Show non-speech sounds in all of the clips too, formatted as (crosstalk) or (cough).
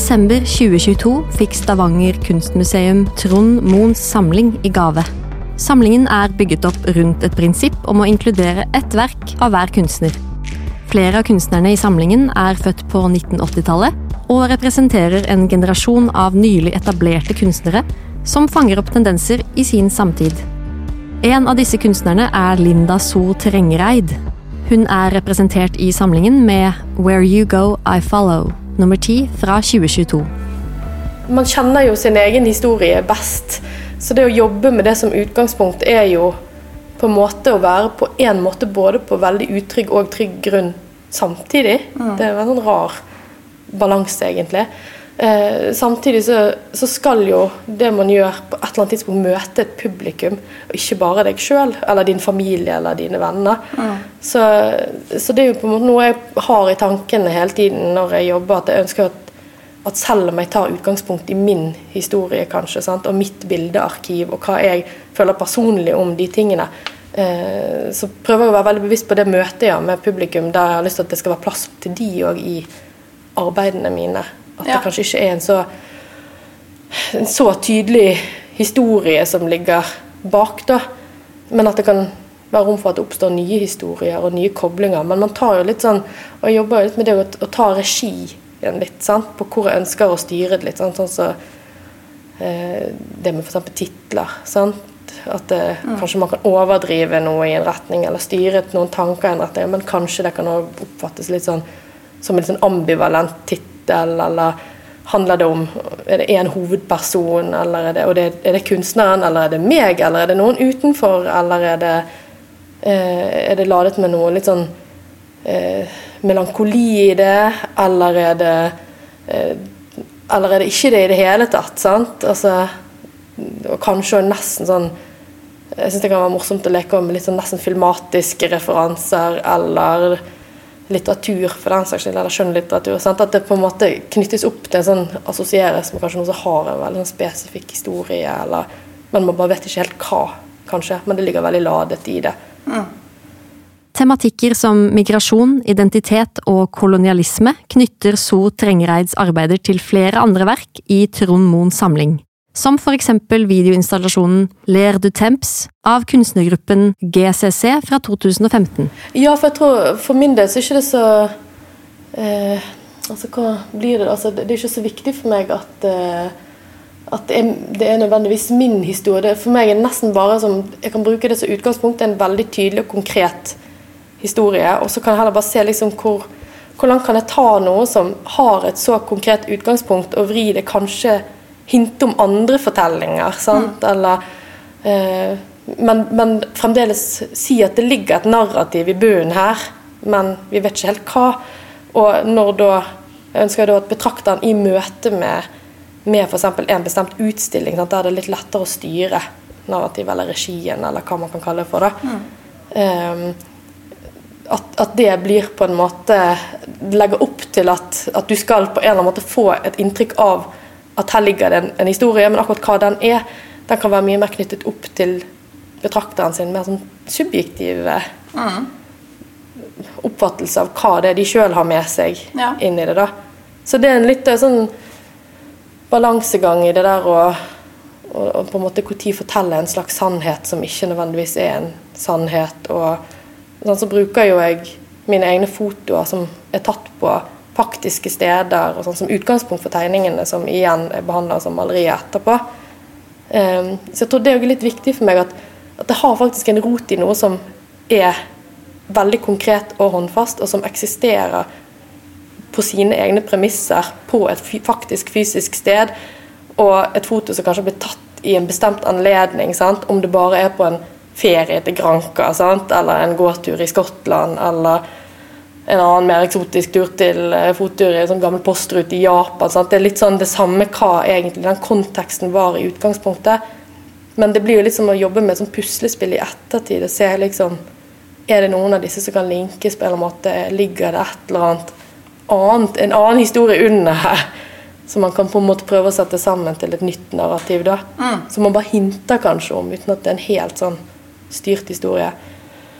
desember 2022 fikk Stavanger kunstmuseum Trond Moens samling i gave. Samlingen er bygget opp rundt et prinsipp om å inkludere ett verk av hver kunstner. Flere av kunstnerne i samlingen er født på 1980-tallet og representerer en generasjon av nylig etablerte kunstnere som fanger opp tendenser i sin samtid. En av disse kunstnerne er Linda So Trengereid. Hun er representert i samlingen med Where You Go I Follow, nummer ti fra 2022. Man kjenner jo sin egen historie best. Så det å jobbe med det som utgangspunkt er jo på en måte å være på en måte både på veldig utrygg og trygg grunn samtidig. Mm. Det er en sånn rar balanse, egentlig. Eh, samtidig så, så, skal jo det man gjør, på et eller annet tidspunkt møte et publikum, og ikke bare deg sjøl eller din familie eller dine venner. Mm. Så, så, det er jo på en måte noe jeg har i tankene hele tiden når jeg jobber, at jeg ønsker at at selv om jeg tar utgangspunkt i min historie kanskje, sant? og mitt bildearkiv, og hva jeg føler personlig om de tingene, eh, så prøver jeg å være veldig bevisst på det møtet ja, med publikum, der jeg har lyst til at det skal være plass til de òg i arbeidene mine. At ja. det kanskje ikke er en så, en så tydelig historie som ligger bak, da. Men at det kan være rom for at det oppstår nye historier og nye koblinger. Men man tar jo litt sånn, og jeg jobber jo litt med det å, å ta regi igjen litt, sant? på hvor jeg ønsker å styre det litt. Sant? Sånn så, eh, det med f.eks. titler. Sant? At det, mm. kanskje man kan overdrive noe i en retning, eller styre noen tanker i en retning, men kanskje det kan også oppfattes litt sånn som en sånn ambivalent tittel, eller handler det om Er det én hovedperson, eller er det, det, er det kunstneren, eller er det meg, eller er det noen utenfor, eller er det, eh, er det ladet med noe litt sånn eh, melankoli i det, eller er det eh, Eller er det ikke det i det hele tatt? sant? Altså, og kanskje nesten sånn Jeg syns det kan være morsomt å leke med litt sånn nesten filmatiske referanser, eller litteratur for den saks skyld, eller skjønnlitteratur. Sant? At det på en måte knyttes opp til en sånn assosieres med kanskje noe som har en veldig sånn spesifikk historie, eller Men man bare vet ikke helt hva, kanskje. Men det ligger veldig ladet i det. Mm. Tematikker som migrasjon, identitet og kolonialisme knytter So Trengereids arbeider til flere andre verk i Trond Moens samling, som for eksempel videoinstallasjonen Ler du Temps av kunstnergruppen GCC fra 2015. Ja, for jeg tror for min del så er ikke det så eh, Altså, hva blir det? Altså, det er ikke så viktig for meg at eh, at det er, det er, nødvendigvis min historie. For meg er det nesten bare som Jeg kan bruke det som utgangspunkt. En veldig tydelig og konkret historie. Og så kan jeg heller bare se liksom hvor, hvor langt kan jeg ta noe som har et så konkret utgangspunkt, og vri det kanskje hinte om andre fortellinger. sant? Mm. Eller, eh, men, men, fremdeles si at det ligger et narrativ i bunnen her, men vi vet ikke helt hva. Og når da jeg ønsker jeg da at betrakteren i møte med, med f.eks. en bestemt utstilling, sant? der det er litt lettere å styre narrativet eller regien, eller hva man kan kalle det for. da. Mm. Um, at, at, det blir på en måte Legger opp til at, at, du skal på en eller annen måte få et inntrykk av at her ligger det en, en, historie, men akkurat hva den er, den kan være mye mer knyttet opp til betrakteren sin mer sånn subjektive mm. oppfattelse av hva det er de sjøl har med seg ja. inn i det. da. Så det er en litt eh, sånn balansegang i det der å på en måte når fortelle en slags sannhet som ikke nødvendigvis er en sannhet. og Sånn, så bruker jo jeg mine egne fotoer som er tatt på faktiske steder, og sånn, som utgangspunkt for tegningene, som igjen er behandla som malerier etterpå. Um, så jeg tror det er litt viktig for meg at, at, det har faktisk en rot i noe som er veldig konkret og håndfast, og som eksisterer på sine egne premisser på et faktisk fysisk sted, og et foto som kanskje blir tatt i en bestemt anledning, sant? om det bare er på en ferie til Granca, sant? eller en gåtur i Skottland, eller en annen mer eksotisk tur til uh, fottur i en sånn gammel postrute i Japan. Sant? Det er litt sånn det samme hva egentlig den konteksten var i utgangspunktet. Men det blir jo litt som å jobbe med et sånn puslespill i ettertid. og se liksom, Er det noen av disse som kan linkes på en eller annen måte? Ligger det et eller annet annet, en annen historie under her? Som man kan på en måte prøve å sette sammen til et nytt narrativ. da. Mm. Som man bare hinter kanskje om, uten at det er en helt sånn styrt historie.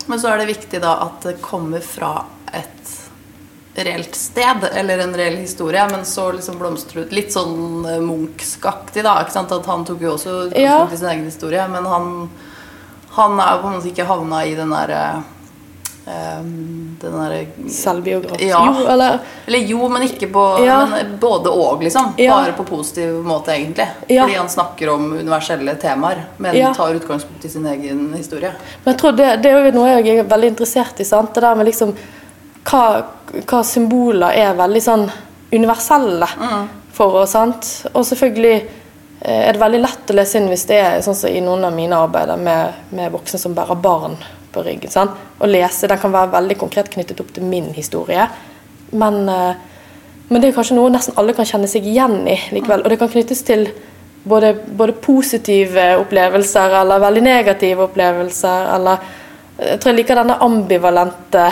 Men så er det viktig da at det kommer fra et reelt sted eller en reell historie, men så liksom blomstrer ut litt sånn eh, Munch-aktig, da. ikke sant? At han tok jo også Ja. sin egen historie, men han, han er jo på en måte ikke havna i den derre Um, den derre Selvbiografisk. Ja. Jo, eller Eller jo, men ikke på Ja. men Både og, liksom. Ja. Bare på positiv måte, egentlig. Fordi han snakker om universelle temaer, men tar utgangspunkt i sin egen historie. Men jeg tror det, det er jo noe jeg er veldig interessert i. sant? Det der med liksom hva, hva symboler er veldig sånn universelle for oss. sant? Og selvfølgelig eh, er det veldig lett å lese inn hvis det er sånn som i noen av mine arbeider med, med voksne som bærer barn på ryggen. sant? Å lese den kan være veldig konkret knyttet opp til min historie. Men, eh, men det er kanskje noe nesten alle kan kjenne seg igjen i likevel. Og det kan knyttes til både, både positive opplevelser eller veldig negative opplevelser. Eller jeg tror jeg liker denne ambivalente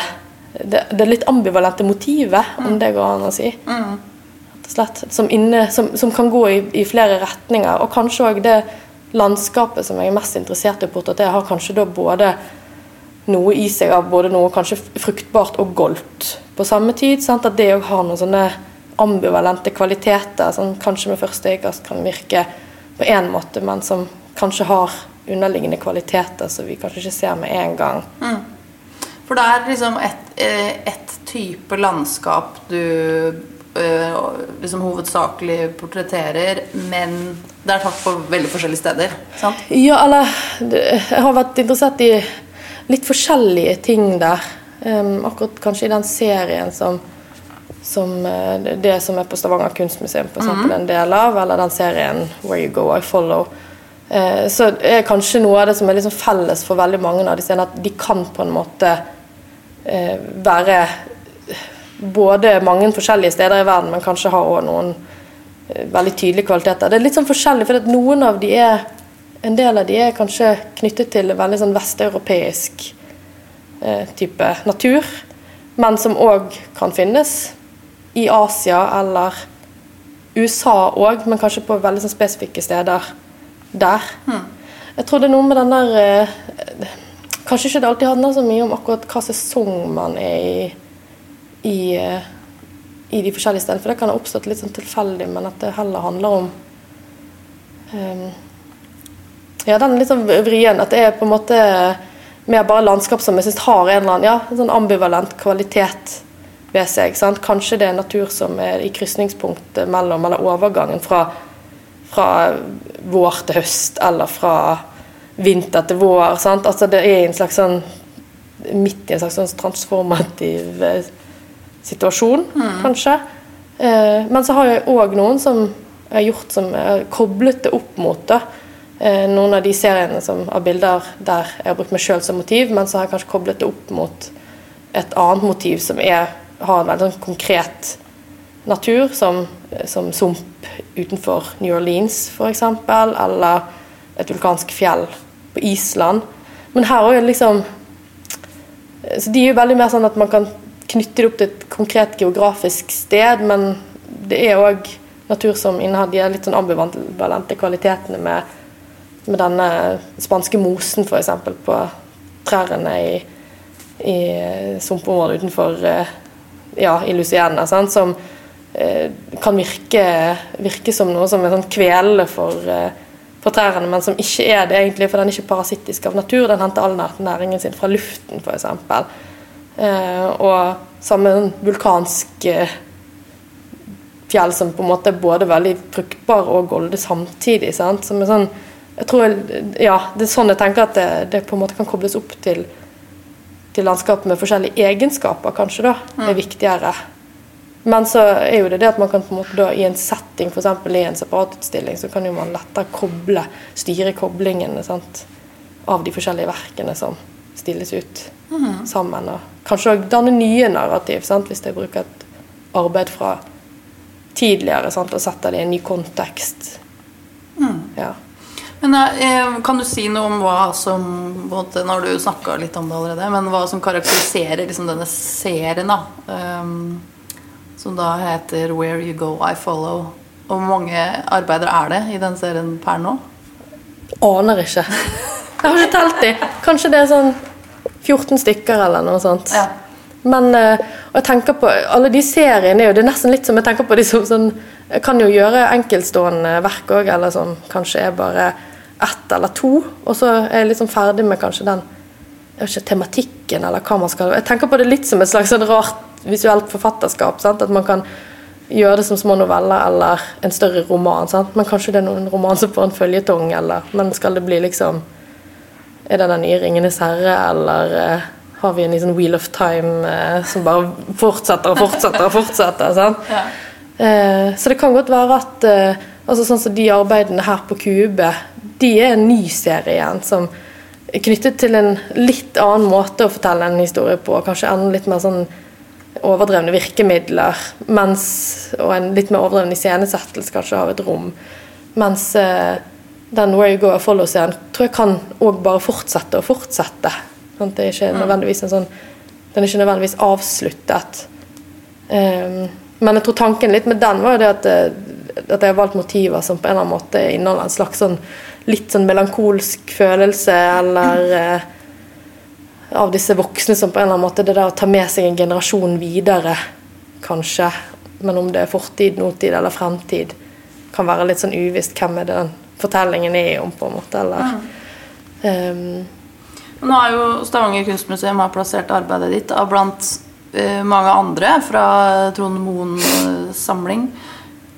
det, det litt ambivalente motivet, om det går an å si. Mm. slett. Som, inne, som, som kan gå i, i flere retninger. Og kanskje òg det landskapet som jeg er mest interessert i å portrettere, har kanskje da både noe i seg av både noe kanskje fruktbart og goldt på samme tid. Sant? At det òg har noen sånne ambivalente kvaliteter som kanskje med første øyekast kan virke på én måte, men som kanskje har underliggende kvaliteter som vi kanskje ikke ser med en gang. For det er liksom et, eh, et type landskap du liksom hovedsakelig portretterer, men det er tatt på veldig forskjellige steder. sant? Ja, eller Jeg har vært interessert i litt forskjellige ting der. Um, akkurat kanskje i den serien som, som eh, Det som er på Stavanger kunstmuseum, for eksempel, en del av, eller den serien 'Where You Go, I Follow'. Uh, så er kanskje noe av det som er liksom felles for veldig mange av disse, at de kan på en måte være både mange forskjellige steder i verden, men kanskje har også noen eh, veldig tydelige kvaliteter. Det er litt sånn forskjellig, for noen av de er en del av de er kanskje knyttet til veldig sånn vesteuropeisk eh, type natur, men som òg kan finnes i Asia eller USA òg, men kanskje på veldig sånn spesifikke steder der. Jeg tror det er noe med den der eh, Kanskje ikke det alltid handler så mye om akkurat hva sesong man er i i, eh, i de forskjellige stedene. For det kan ha oppstått litt sånn tilfeldig, men at det heller handler om um, Ja, den litt sånn vrien. At det er på en måte mer bare landskap som jeg syns har en eller annen ja, sånn ambivalent kvalitet ved seg. Sant? Kanskje det er natur som er i krysningspunktet mellom, eller overgangen fra, fra vår til høst, eller fra vinter til vår. Sant? Altså det er en slags sånn midt i en slags sånn transformativ situasjon, situasjon, kanskje. Eh, men så har jeg òg noen som jeg har gjort som har koblet det opp mot. da. Eh, noen av de seriene som, av bilder der jeg har brukt meg sjøl som motiv, men så har jeg kanskje koblet det opp mot et annet motiv som er, har en veldig sånn konkret natur, som, som sump utenfor New Orleans f.eks., eller et vulkansk fjell på Island. Men her òg er det liksom så De er jo veldig mer sånn at man kan knytte det opp til et konkret geografisk sted, men det er òg natur som innehar de litt sånn ambivalente kvalitetene med, med denne spanske mosen, f.eks. på trærne i, i sumpområdet utenfor eh, ja, i Luciana, sant? som eh, kan virke, virke som noe som er sånn kvelende for, eh, for trærne, men som ikke er det egentlig, for den er ikke parasittisk av natur. Den henter all næringen sin fra luften, f.eks. Eh, og samme vulkansk eh, fjell som på en måte er både veldig fruktbar og golde samtidig. Sant? Som er sånn, jeg tror, ja, Det er sånn jeg tenker at det, det på en måte kan kobles opp til, til landskap med forskjellige egenskaper, kanskje, da, er viktigere. Men så er jo det det at man kan på en måte da i en setting, f.eks. i en separatutstilling, så kan jo man lettere koble, styre koblingene sant, av de forskjellige verkene som stilles ut sammen. Og kanskje også danne nye narrativ, sant, hvis jeg bruker et arbeid fra tidligere sant, og setter det i en ny kontekst. Ja. Men eh, Kan du si noe om hva som Nå har du snakka litt om det allerede, men hva som karakteriserer liksom, denne serien, da? ehm, som da heter 'Where You Go, I Follow'. Og hvor mange arbeidere er det i den serien per nå? Aner ikke. Jeg har ikke telt de. Kanskje det er sånn 14 stykker eller noe sånt. Ja. Men eh, jeg tenker på alle de seriene er jo det er nesten litt som jeg tenker på de som sånn Jeg kan jo gjøre enkeltstående verk òg, eller sånn kanskje er bare ett eller to, og så er jeg liksom ferdig med kanskje den ikke, tematikken, eller hva man skal Jeg tenker på det litt som et slags sånn rart visuelt forfatterskap. Sant? At man kan gjøre det som små noveller eller en større roman. Sant? Men kanskje det er noen roman som får en føljetong, eller Men skal det bli liksom Er det den nye 'Ringenes herre', eller uh, har vi en liksom Wheel of Time uh, som bare fortsetter og fortsetter og fortsetter? Sant? (laughs) Ja. Uh, så det kan godt være at altså sånn som de arbeidene her på Kube, de er en ny serie igjen som er knyttet til en litt annen måte å fortelle en historie på. Kanskje enda litt mer sånn overdrevne virkemidler, mens, og en litt mer overdreven iscenesettelse kanskje av et rom. Mens eh, den Where You Go og Follow-serien tror jeg kan òg bare fortsette og fortsette. Sånn, det er ikke nødvendigvis en sånn Den er ikke nødvendigvis avsluttet. Um, men jeg tror tanken litt med den var jo det at, eh, at jeg har valgt motiver som på en eller annen måte inneholder en slags sånn litt sånn melankolsk følelse, eller eh, av disse voksne som på en eller annen måte Det der å ta med seg en generasjon videre, kanskje. Men om det er fortid, nåtid eller fremtid, kan være litt sånn uvisst hvem er det den fortellingen er om, på en måte. Eller um, Nå har jo Stavanger kunstmuseum har plassert arbeidet ditt av blant uh, mange andre fra Trond Moens samling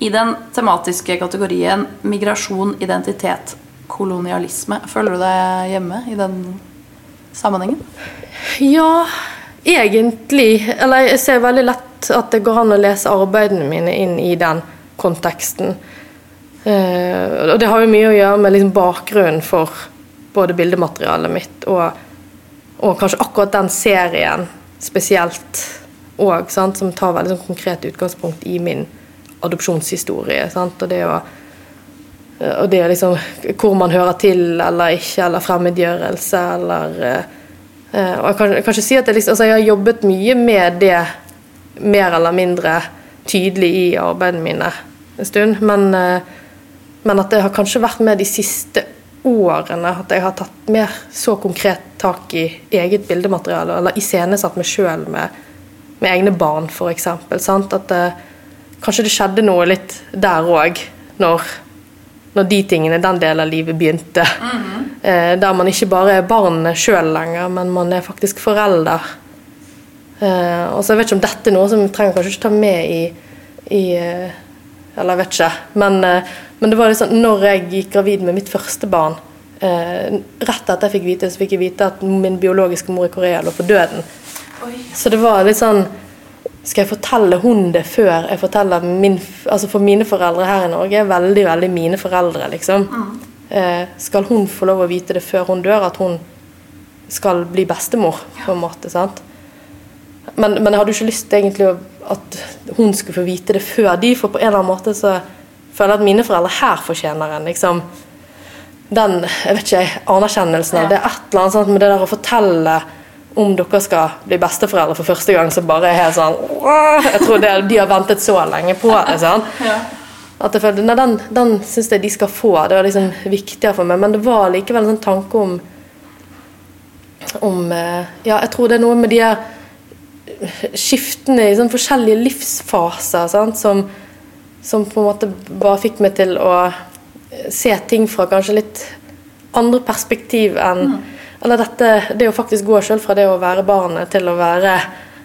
i den tematiske kategorien migrasjon, identitet, kolonialisme. Føler du deg hjemme i den sammenhengen? Ja, egentlig. Eller jeg ser veldig lett at det går an å lese arbeidene mine inn i den konteksten. Eh, og det har jo mye å gjøre med liksom bakgrunnen for både bildematerialet mitt og, og kanskje akkurat den serien spesielt òg, som tar veldig sånn konkret utgangspunkt i min adopsjonshistorie. Sant? Og det å og det er liksom hvor man hører til eller ikke, eller fremmedgjørelse, eller uh, Og jeg kan, jeg kan ikke si at jeg, liksom, altså jeg har jobbet mye med det mer eller mindre tydelig i arbeidene mine en stund, men, men at det har kanskje vært med de siste årene at jeg har tatt mer så konkret tak i eget bildemateriale, eller iscenesatt meg sjøl med, med, egne barn, f.eks. At uh, kanskje det skjedde noe litt der òg, når når de tingene, den delen av livet begynte. Mm -hmm. eh, der man ikke bare er barn sjøl lenger, men man er faktisk forelder. Eh, og så Jeg vet ikke om dette er noe som vi trenger kanskje ikke ta med i, i eh, Eller jeg vet ikke. Men, eh, men, det var liksom når jeg gikk gravid med mitt første barn Rett etter jeg fikk vite så fikk jeg vite at min biologiske mor i Korea lå for døden. Oi. Så det var litt sånn skal jeg fortelle hun det før jeg forteller min Altså for mine foreldre her i Norge er veldig, veldig mine foreldre, liksom. Mm. Eh, skal hun få lov å vite det før hun dør, at hun skal bli bestemor, på en måte. sant? Men, men jeg hadde jo ikke lyst egentlig at hun skulle få vite det før de, for på en eller annen måte så føler jeg at mine foreldre her fortjener en liksom den jeg vet ikke, anerkjennelsen av ja. det. er et eller annet sånt med det der å fortelle om dere skal bli besteforeldre for første gang, så bare er helt sånn Jeg tror det, de har ventet så lenge på det. Sånn. (laughs) At jeg følte, nei, Den, den syns jeg de skal få. Det var liksom viktigere for meg. Men det var likevel en sånn tanke om om eh, Ja, jeg tror det er noe med de her skiftene i sånn forskjellige livsfaser sant? Som, som på en måte bare fikk meg til å se ting fra kanskje litt andre perspektiv enn mm eller dette, det å faktisk gå selv fra det å være barnet til å være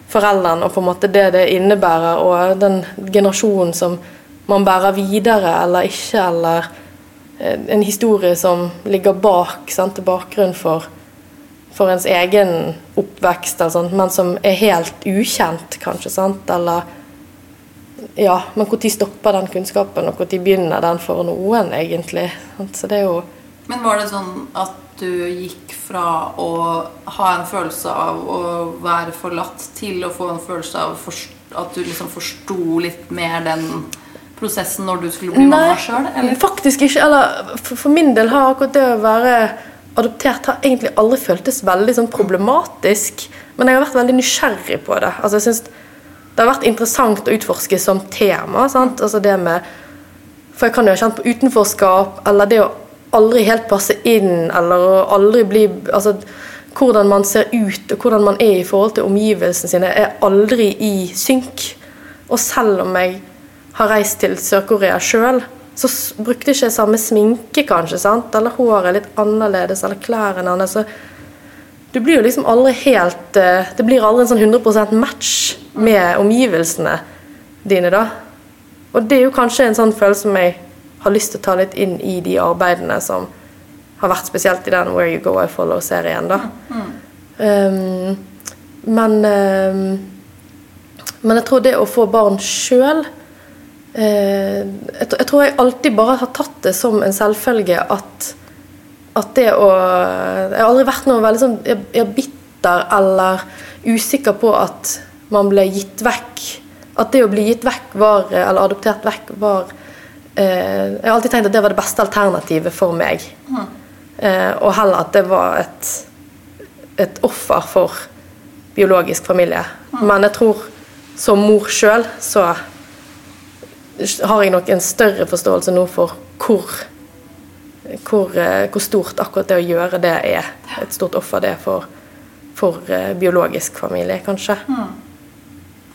forelderen, og på en måte det det innebærer, og den generasjonen som man bærer videre eller ikke, eller eh, en historie som ligger bak, sant, bakgrunn for, for ens egen oppvekst, sånt, men som er helt ukjent, kanskje. Sant? Eller Ja, men når stopper den kunnskapen, og når begynner den for noen, egentlig? Så det er jo Men var det sånn at du gikk fra å ha en følelse av å være forlatt, til å få en følelse av at du liksom forsto litt mer den prosessen når du skulle bli Nei, mamma sjøl? Faktisk ikke. Eller for, for, min del har akkurat det å være adoptert har egentlig aldri føltes veldig sånn problematisk. Men jeg har vært veldig nysgjerrig på det. Altså jeg synes Det har vært interessant å utforske som tema. Sant? Altså det med For jeg kan jo ha kjent på utenforskap, eller det å aldri helt passe inn, eller aldri bli altså, hvordan man ser ut og hvordan man er i forhold til omgivelsene sine, er aldri i synk. Og selv om jeg har reist til Sør-Korea sjøl, så brukte jeg ikke samme sminke, kanskje. sant? Eller håret litt annerledes, eller klærne annerledes. Du blir jo liksom aldri helt eh, Det blir aldri en sånn 100% match med omgivelsene dine, da. Og det er jo kanskje en sånn følelse som jeg har lyst til å ta litt inn i de arbeidene som har vært spesielt i den Where You Go I Follow-serien, da. Um, men um, Men jeg tror det å få barn sjøl eh, jeg, jeg tror jeg alltid bare har tatt det som en selvfølge at at det å Jeg har aldri vært noe veldig sånn jeg, jeg er bitter eller usikker på at man ble gitt vekk. At det å bli gitt vekk var, eller adoptert vekk var Jeg har alltid tenkt at det var det beste alternativet for meg. Eh, og heller at det var et, et offer for biologisk familie. Men jeg tror som mor sjøl så har jeg nok en større forståelse nå for hvor hvor, eh, hvor stort akkurat det å gjøre det er. Et stort offer det er for, for eh, biologisk familie, kanskje.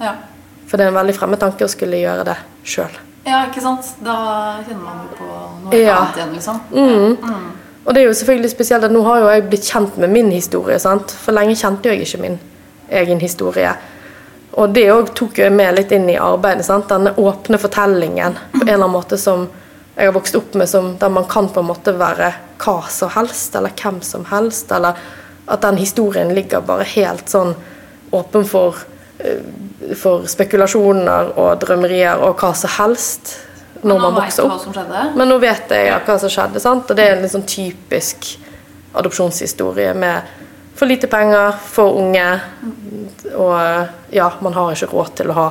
Ja. For det er en veldig fremmed tanke å skulle gjøre det sjøl. Ja, ikke sant? Da kjenner man jo på noe Ja. annet igjen, liksom. Og det er jo selvfølgelig spesielt at nå har jo jeg blitt kjent med min historie. sant? For lenge kjente jo jeg ikke min egen historie. Og det òg tok jeg med litt inn i arbeidet. sant? Denne åpne fortellingen på en eller annen måte som jeg har vokst opp med, som, der man kan på en måte være hva som helst, eller hvem som helst. Eller at den historien ligger bare helt sånn åpen for, for spekulasjoner og drømmerier og hva som helst når man vokser opp. Men nå vet jeg ja, hva som skjedde, sant? og det er en sånn typisk adopsjonshistorie med for lite penger, for unge, og ja, man har ikke råd til å ha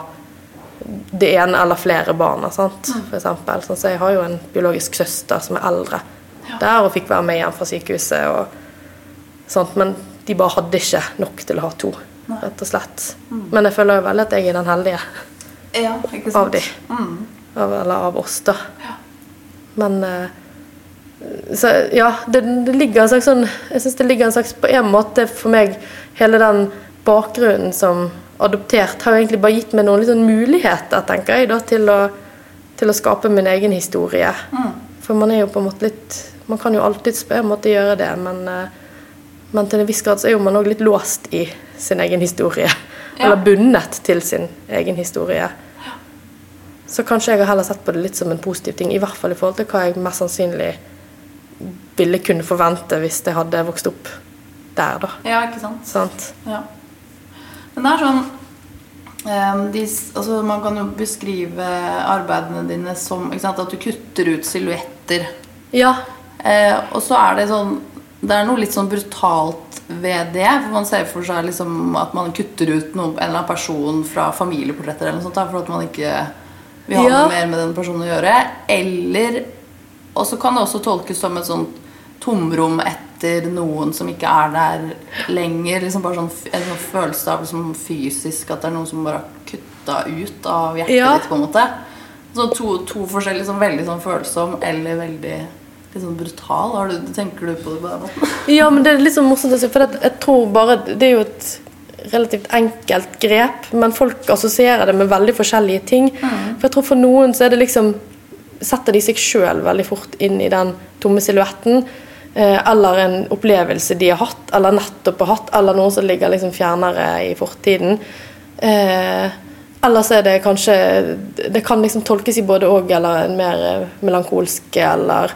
det ene eller flere barna, sant? for eksempel. Sånn, så jeg har jo en biologisk søster som er eldre der, og fikk være med hjem fra sykehuset, og sant? men de bare hadde ikke nok til å ha to, rett og slett. Men jeg føler jo veldig at jeg er den heldige Ja, av de. de. Av, eller av oss, da. Men eh, Så ja, det, det ligger en slags sånn Jeg syns det ligger en slags På en måte for meg Hele den bakgrunnen som adoptert har jo egentlig bare gitt meg noen sånn muligheter, tenker jeg, da, til å, til å skape min egen historie. For man er jo på en måte litt Man kan jo alltids på en måte gjøre det, men, eh, men til en viss grad så er jo man òg litt låst i sin egen historie. Eller bundet til sin egen historie. Så kanskje jeg har heller sett på det litt som en positiv ting, i hvert fall i forhold til hva jeg mest sannsynlig ville kunne forvente hvis jeg hadde vokst opp der, da. Ja, ikke sant? Sant? Ja. Men det er sånn um, de, altså Man kan jo beskrive arbeidene dine som ikke sant, at du kutter ut silhuetter. Ja. Uh, og så er det sånn Det er noe litt sånn brutalt ved det. For man ser for seg liksom at man kutter ut noen, en eller annen person fra familieportretter eller noe sånt, for at man ikke vil ha Ja. noe mer med den personen å gjøre. Eller Og så kan det også tolkes som et sånt tomrom etter noen som ikke er der lenger. Liksom bare sånn, En sånn følelse av liksom fysisk at det er noen som bare har kutta ut av hjertet Ja. ditt. på en måte Så to, to forskjellige sånn veldig sånn følsom eller veldig litt sånn brutal. Har du, tenker du på det på den måten? (laughs) ja, men det er litt sånn morsomt å si, for jeg tror bare Det er jo et relativt enkelt grep, men folk assosierer det med veldig forskjellige ting. For jeg tror for noen så er det liksom Setter de seg sjøl veldig fort inn i den tomme silhuetten. Eh, eller en opplevelse de har hatt, eller nettopp har hatt, eller noen som ligger liksom fjernere i fortiden. Eh, så er det kanskje Det kan liksom tolkes i både og, eller en mer melankolsk melankolske eller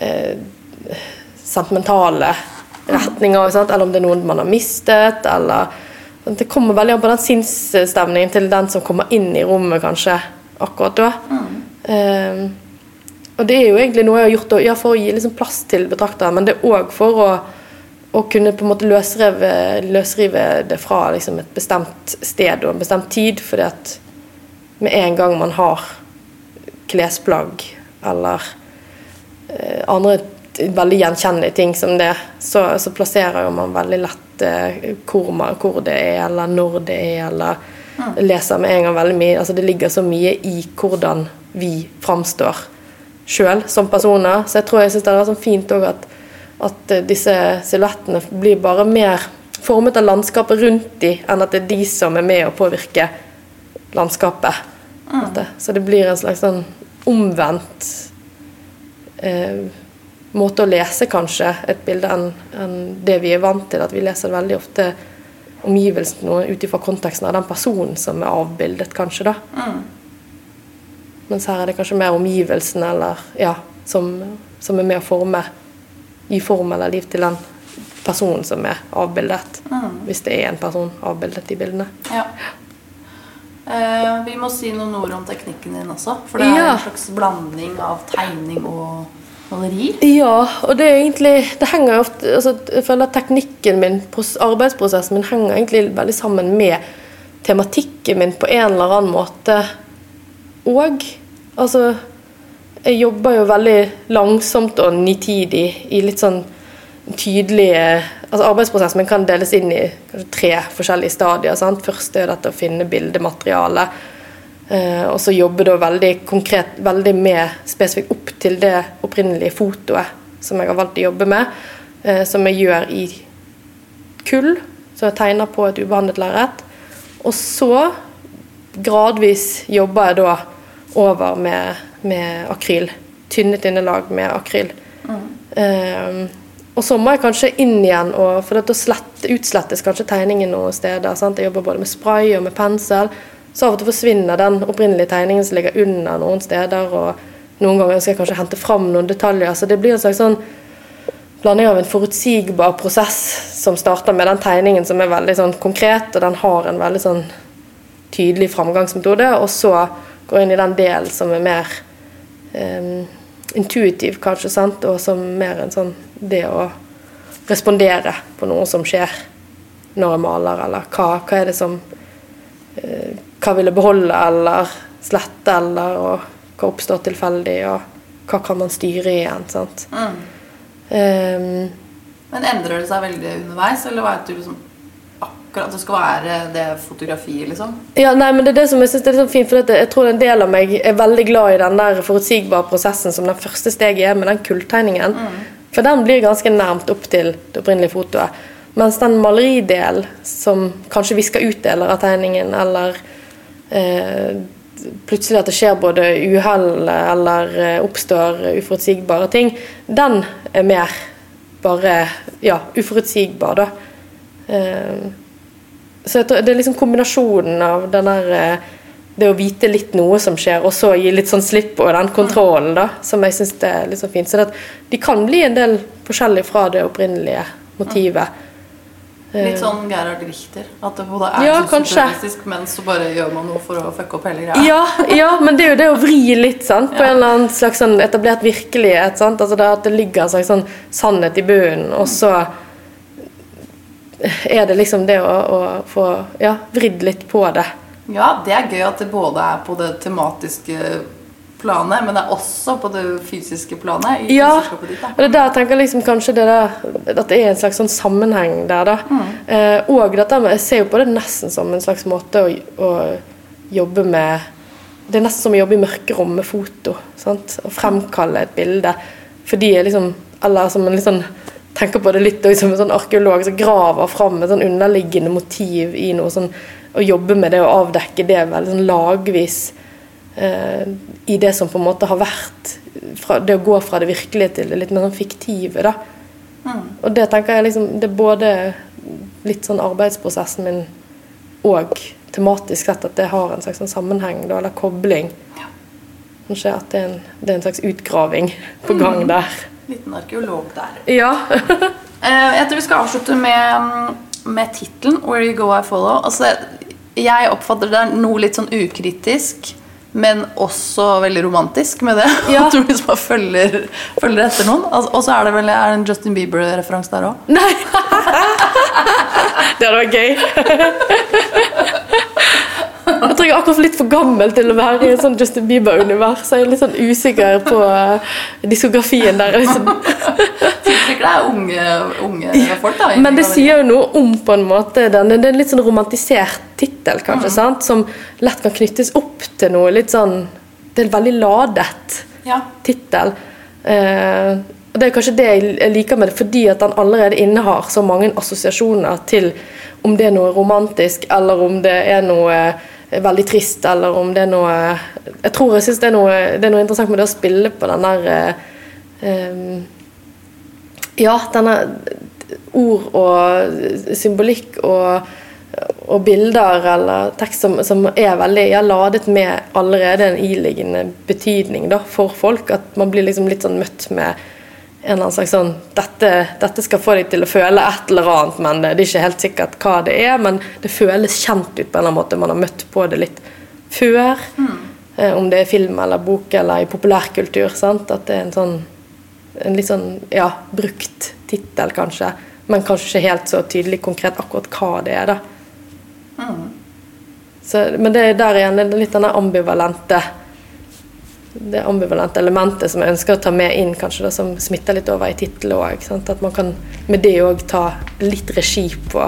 eh, sentimentale retninger. Sant? Eller om det er noen man har mistet, eller Det kommer veldig an på den sinnsstemningen til den som kommer inn i rommet, kanskje, akkurat da. Eh, og det er jo egentlig noe jeg har gjort ja, for å gi liksom plass til betrakteren, men det er òg for å, å kunne på en måte løsrive, løsrive det fra liksom et bestemt sted og en bestemt tid, fordi at med en gang man har klesplagg eller andre veldig gjenkjennelige ting som det, så, så plasserer jo man veldig lett eh, hvor, man, hvor det er, eller når det er, eller leser med en gang veldig mye. Altså det ligger så mye i hvordan vi framstår sjøl som personer. Så jeg tror jeg synes det er sånn fint òg at, at eh, disse silhuettene blir bare mer formet av landskapet rundt de, enn at det er de som er med å påvirke landskapet. Mm. Så det blir en slags sånn omvendt eh, måte å lese kanskje et bilde enn en det vi er vant til. At vi leser veldig ofte omgivelsene ut ifra konteksten av den personen som er avbildet, kanskje. da. Mens her er det kanskje mer omgivelsene eller, ja, som, som er med å forme, gi form eller liv til den personen som er avbildet. Hvis det er en person avbildet i bildene. Ja. Eh, vi må si noen ord om teknikken din også. For det er Ja. en slags blanding av tegning og maleri. Ja, og det er egentlig Det henger jo ofte altså, Jeg føler at teknikken min, arbeidsprosessen min, henger egentlig veldig sammen med tematikken min på en eller annen måte òg. Altså Jeg jobber jo veldig langsomt og nitidig i litt sånn tydelige altså Arbeidsprosessen kan deles inn i tre forskjellige stadier. Sant? Først er dette å finne bildemateriale. Eh, og så jobbe da veldig konkret, veldig med spesifikt opp til det opprinnelige fotoet som jeg har valgt å jobbe med. Eh, som jeg gjør i kull, så jeg tegner på et ubehandlet lerret. Og så gradvis jobber jeg da over med, med akryl. Tynne, tynne lag med akryl. Eh, og så må jeg kanskje inn igjen, og, for da slett, utslettes kanskje tegningen noen steder. Sant? Jeg jobber både med spray og med pensel. Så av og til forsvinner den opprinnelige tegningen som ligger under noen steder. Og noen ganger skal jeg kanskje hente fram noen detaljer. Så det blir en slags sånn blanding av en forutsigbar prosess som starter med den tegningen som er veldig sånn konkret, og den har en veldig sånn tydelig framgangsmetode, og så går jeg inn i den delen som er mer eh, intuitiv, kanskje, sant? og som mer en sånn det å respondere på noe som skjer når jeg maler, eller hva, hva er det som eh, Hva vil jeg beholde eller slette, eller og hva oppstår tilfeldig, og hva kan man styre igjen, sant. Ehm, Men endrer det seg veldig underveis, eller vet du liksom akkurat det skal være det fotografiet, liksom? Ja, nei, men det er det som jeg synes er litt sånn fint, for at jeg tror en del av meg er veldig glad i den der forutsigbare prosessen som den første steget er med den kulltegningen. For den blir ganske nærmt opp til det opprinnelige fotoet. Mens den maleridelen som kanskje visker ut deler av tegningen, eller eh, plutselig at det skjer både uhell eller eh, oppstår uforutsigbare ting, den er mer bare ja, uforutsigbar, da. Eh, så det er liksom kombinasjonen av den der eh, det å vite litt noe som skjer, og så gi litt sånn slipp på den kontrollen, da, som jeg syns er litt sånn fint. Så de kan bli en del forskjellig fra det opprinnelige motivet. Litt sånn Gerhard Richter. At det både er Ja, surrealistisk, men så bare gjør man noe for å fucke opp hele greia. Ja, ja, men det er jo det å vri litt sant? på en eller annen slags sånn etablert virkelighet. Altså det at det ligger en slags sånn sannhet i bunnen, og så er det liksom det å, å få ja, vridd litt på det. Ja, det er gøy at det både er på det tematiske planet, men det er også på det fysiske planet. i Ja, og det er der jeg tenker liksom kanskje det der, at det er en slags sånn sammenheng der, da. Eh, og dette med, jeg ser jo på det nesten som en slags måte å, å jobbe med Det er nesten som å jobbe i mørkerom med foto. Sant? Å fremkalle et bilde. Fordi liksom Eller som en litt sånn tenker på det litt også som en sånn arkeolog som graver fram et sånn underliggende motiv i noe sånn Å jobbe med det og avdekke det veldig sånn lagvis eh, i det som på en måte har vært fra, Det å gå fra det virkelige til det litt mer sånn fiktive, da. Og det tenker jeg liksom Det er både litt sånn arbeidsprosessen min og tematisk sett at det har en slags sånn sammenheng, da, eller kobling. Kanskje at det er en, det er en slags utgraving på gang der. Liten arkeolog der. Ja. (laughs) Eh, jeg tror vi skal avslutte med, med tittelen 'Where You Go I Follow'. Altså, jeg oppfatter det er noe litt sånn ukritisk, men også veldig romantisk med det. (laughs) Ja. At du liksom bare følger, følger etter noen. Altså, og så er det vel er det en Justin Bieber-referanse der òg. Nei! (laughs) det hadde vært gøy. Jeg tror jeg er akkurat litt for gammel til å være i en sånn Justin Bieber-univers. Så jeg er litt sånn usikker på uh, diskografien der. Liksom. Tiltrekker deg unge, unge folk, da. Men det sier jo noe om på en måte den, Det er en litt sånn romantisert tittel, kanskje, sant? som lett kan knyttes opp til noe litt sånn Det er en veldig ladet Ja. tittel. Og Det er kanskje det jeg liker med det, fordi at den allerede innehar så mange assosiasjoner til om det er noe romantisk, eller om det er noe eh, veldig trist, eller om det er noe Jeg tror jeg syns det, det, er noe interessant med det å spille på den der um, Ja, denne ord og symbolikk og, og bilder eller tekst som, som er veldig ja, ladet med allerede en iliggende betydning da, for folk. At man blir liksom litt sånn møtt med en eller annen slags sånn dette, dette, skal få deg til å føle et eller annet, men det, er ikke helt sikkert hva det er. Men det føles kjent ut på en eller annen måte. Man har møtt på det litt før. Mm. Eh, om det er film eller bok eller i populærkultur. Sant? At det er en sånn en litt sånn ja, brukt tittel, kanskje. Men kanskje ikke helt så tydelig konkret akkurat hva det er, da. Mm. Så, men det er der igjen det er litt denne ambivalente det ambivalente elementet som jeg ønsker å ta med inn, kanskje det som smitter litt over i tittelen òg. At man kan med det òg ta litt regi på,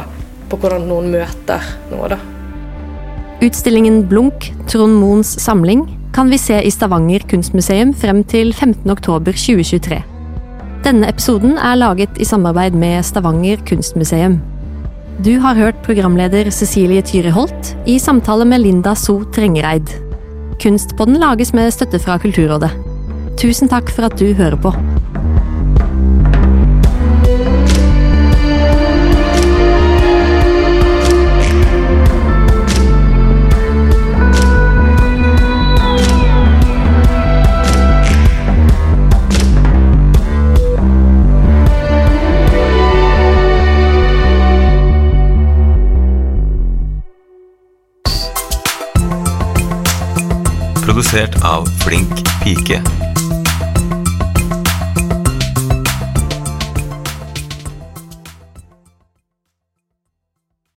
på, hvordan noen møter noe, da. Utstillingen Blunk, Trond Moens samling, kan vi se i Stavanger kunstmuseum frem til 15.10.2023. Denne episoden er laget i samarbeid med Stavanger kunstmuseum. Du har hørt programleder Cecilie Tyre Holt i samtale med Linda So Trengereid. Kunstpodden lages med støtte fra Kulturrådet. Tusen takk for at du hører på. Produsert av Flink pike.